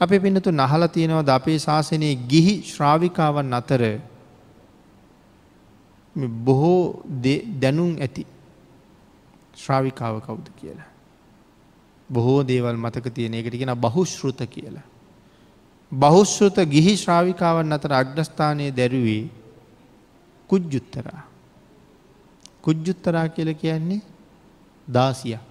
අප පිනතු නහල තියෙනවද අපේ ශාසනයේ ගිහි ශ්‍රාවිකාවන් අතර බොහෝ දැනුම් ඇති ශ්‍රාවිකාව කවුද කියලා. බොහෝ දේවල් මතක තියෙන එකට කියෙන බහුශ්ෘත කියලා. බහුශ්ෘත ගිහි ශ්‍රාවිකාවන් අතර අග්‍රස්ථානය දැරුවේ කුජ්ජුත්තරා. කුජ්ජුත්තරා කියල කියන්නේ දාසියක්.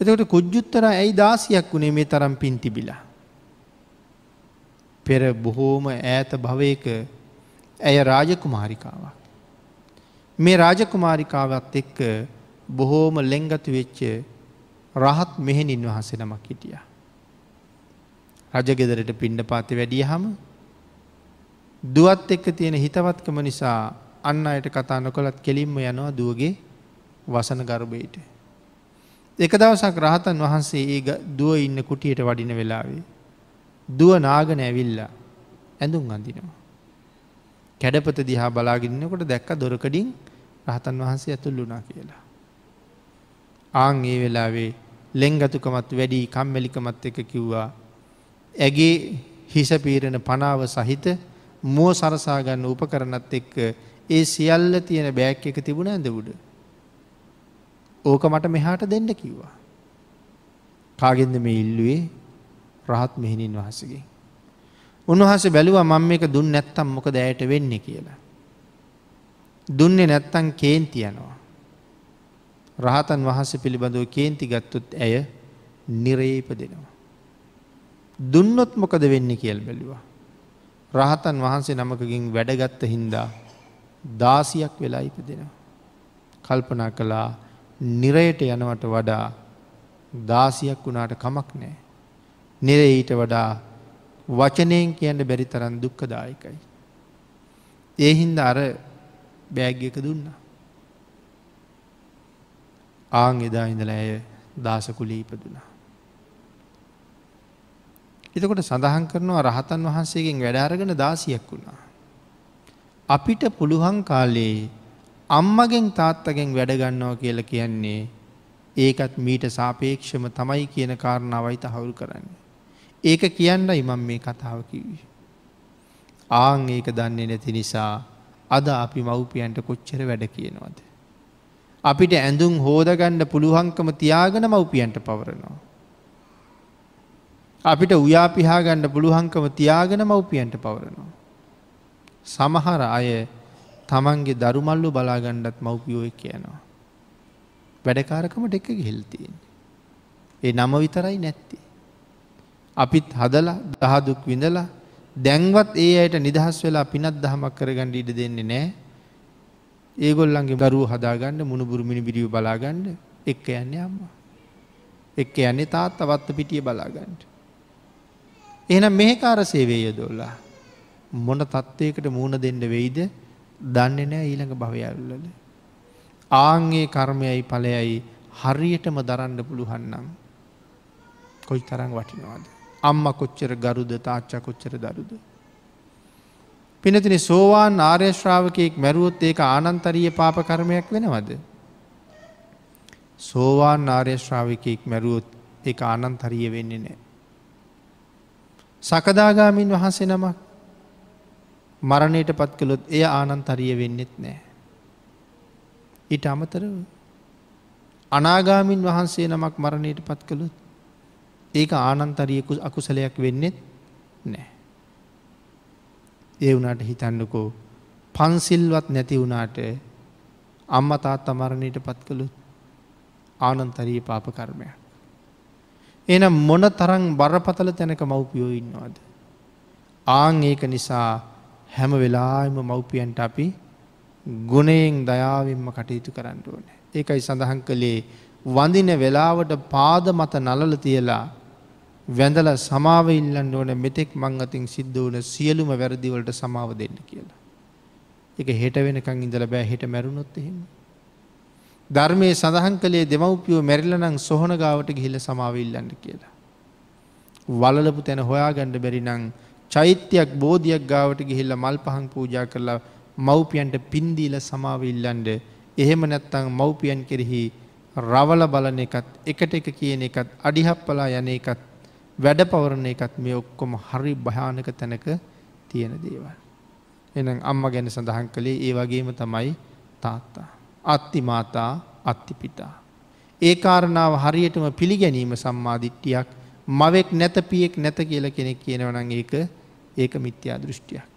එතකට කුජ්ජුත්තර ඇයි දාසියක් වුණේ මේ තරම් පින් තිබිලා. පෙර බොහෝම ඈත භවයක ඇය රාජකුමාරිකාවක්. මේ රාජකුමාරිකාවත් එක්ක බොහෝම ලෙංගතු වෙච්ච රහත් මෙහෙණින් වහස නමක් හිටිය. රජගෙදරට පිණ්ඩ පාති වැඩිය හම දුවත් එක්ක තියෙන හිතවත්කම නිසා අන්න අයට කතා නොකොළත් කෙලින්ම යනවා දුවගේ වසන ගර්භයට. එක දවසක් රහතන් වහන්සේ ඒ දුව ඉන්න කුටියට වඩින වෙලාවේ. දුව නාගන ඇවිල්ලා ඇඳුම් අඳිනවා. කැඩපත දිහා බලාගින්නකොට දැක්ක දොරකඩින් රහතන් වහන්සේ ඇතුල්ලුනා කියලා. ආං ඒ වෙලාවේ ලෙංගතුකමත් වැඩි කම්මැලිකමත් එක කිව්වා. ඇගේ හිස පීරණ පනාව සහිත මුව සරසාගන්න උපකරනත් එක්ක ඒ සියල්ල තියෙන බෑක් එක තිබුණ ඇඳ උඩ. ඕක මට මෙහාට දෙන්න කිව්වා. කාගෙන්ද මේ ඉල්ලුවේ රහත් මෙහිණින් වහසගේ. උන්වහස බැලුව මං එක දුන්න නැත්තම් මොක දෑයට වෙන්න කියලා. දුන්නේ නැත්තං කේන්තියනවා. රහතන් වහන්ස පිළිබඳව කේන්ති ගත්තුත් ඇය නිරේප දෙනවා. දුන්නොත් මොකද වෙන්න කියල් බැලුවා. රහතන් වහන්සේ නමකකින් වැඩගත්ත හින්දා දාසියක් වෙලා ඉපදෙනවා. කල්පනා කළා නිරයට යනවට වඩා දාසියක් වුණාට කමක් නෑ. නිර ඊට වඩා වචනයෙන් කියන්න බැරි තරන් දුක්කදායකයි. ඒ හින්ද අර බෑග්ගක දුන්න. ආං එදා ඉඳල ඇය දාසකුලී ඉපදුනා. එතකොට සඳහන් කරනවා රහතන් වහන්සේගෙන් වැඩාරගෙන දාසියක් වුණා. අපිට පුළුවන් කාලේ අම්මගෙන් තාත්තගෙන් වැඩගන්නවා කියල කියන්නේ ඒකත් මීට සාපේක්ෂම තමයි කියන කාරණාවයි තහවුරු කරන්න. ඒක කියන්න ඉමම් මේ කතාව කිවී. ආං ඒක දන්නේ නැති නිසා අද අපි මව්පියන්ට කොච්චර වැඩ කියනවද. අපිට ඇඳුම් හෝදගණ්ඩ පුළුවන්කම තියාගන මව්පියන්ට පවරනවා. අපිට උයාපිහාගණ්ඩ පුළුවන්කම තියාගෙන මව්පියන්ට පවරනවා. සමහර අය තමන්ගේ දරුමල්ලු බලාගණ්ඩත් මව්පියෝය කියනවා. වැඩකාරකමට එක ගෙහෙල්තියෙන්. ඒ නම විතරයි නැත්ති. අපිත් හදල දහදුක් විඳලා දැන්වත් ඒ අයට නිදහස් වෙලා පිනත් දහමක් කරගණ්ඩ ඉඩ දෙන්නේ නෑ ඒගොල්ලන්ගේ දරුව හදාගන්න මුණුබුරු මිනිබිරිිය බලාගණ්ඩ එක්ක යන්නේ අම්ම. එක්ක යන්නේ තාත් අවත්ත පිටිය බලාගන්නට. එහෙනම් මෙහෙකාර සේවය යොදෝල්ලා මොන තත්ත්වයකට මූුණ දෙන්න වෙයිද දන්නේ නෑ ඊළඟ භවයල්ලල. ආංගේ කර්මයයි පලයයි හරියටම දරන්න පුළුහන්නම් කොයි තරං වටිනවාද. අම්ම කොච්චර ගරුද තාච්චා කොච්චර දරුද. පිනතින සෝවාන් ආර්යශ්‍රාවකයෙක් මැරුවොත් ඒක ආනන්තරීය පාප කර්මයක් වෙනවද. සෝවාන් ආර්යශ්‍රාවිකයෙක් මැරුවොත් එක ආනන්තරිය වෙන්නේ නෑ. සකදාගාමින් වහන්සේ නමක් මරණයට පත් කළොත් එය ආනන්තරිය වෙන්නෙත් නෑ. ඊට අමතරව අනාගාමින් වහන්සේ නමක් මරණයට පත් කළොත් ඒක ආනන්තරියකු අකුසලයක් වෙන්නෙත් නෑ. ඒ වුණට හිතන්නකෝ පන්සිල්වත් නැති වුණාට අම්ම තාත් අමරණයට පත් කළු ආනන්තරීය පාප කර්මයක්. එනම් මොන තරං බරපතල තැනක මව්පියෝ ඉන්නවාද. ආං ඒක නිසා හැම වෙලාම මව්පියන්ට අපි ගුණයෙන් දයාවෙන්ම කටයුතු කරන්න ඕන. ඒකයි සඳහන් කළේ වඳින වෙලාවට පාද මත නලල තියලා වැඳල සමාව ඉල්ලන්න ඕන මෙතෙක් මං අතින් සිද්ධ වන සියලුම වැරදිවලට සමාව දෙන්න කියලා. එක හෙට වෙනකං ඉඳල බෑ හිට මැරුණොත් එහෙම. ධර්මය සඳහන් කළේ දෙමව්පියෝ මැරිලනං සොහන ගාවට ගිහිල සමාව ඉල්ලන්න කියලා. වලලපු තැන හොයාගණ්ඩ බැරිනං චෛත්‍යයක් බෝධයක් ගාවට ගිහිල්ල මල් පහන් පූජා කරලා මව්පියන්ට පින්දීල සමාව ඉල්ලන්ඩ එහෙම නැත්තං මව්පියන් කෙරෙහි රවල බලන එකත් එකට එක කියන එකත් අඩිහප්පලා යන එකත් වැඩ පවරණ එකත් මේ ඔක්කොම හරි භයානක තැනක තියෙන දේවල්. එනම් අම්ම ගැන සඳහන් කළේ ඒ වගේම තමයි තාත්තා. අත්ති මාතා අත්තිපිතා. ඒ කාරණාව හරියටම පිළිගැනීම සම්මාධිට්ටියක් මවෙක් නැත පියෙක් නැත කියල කෙනෙක් කියනවනං ඒක ඒක මිත්‍යා දෘෂ්ටියක්.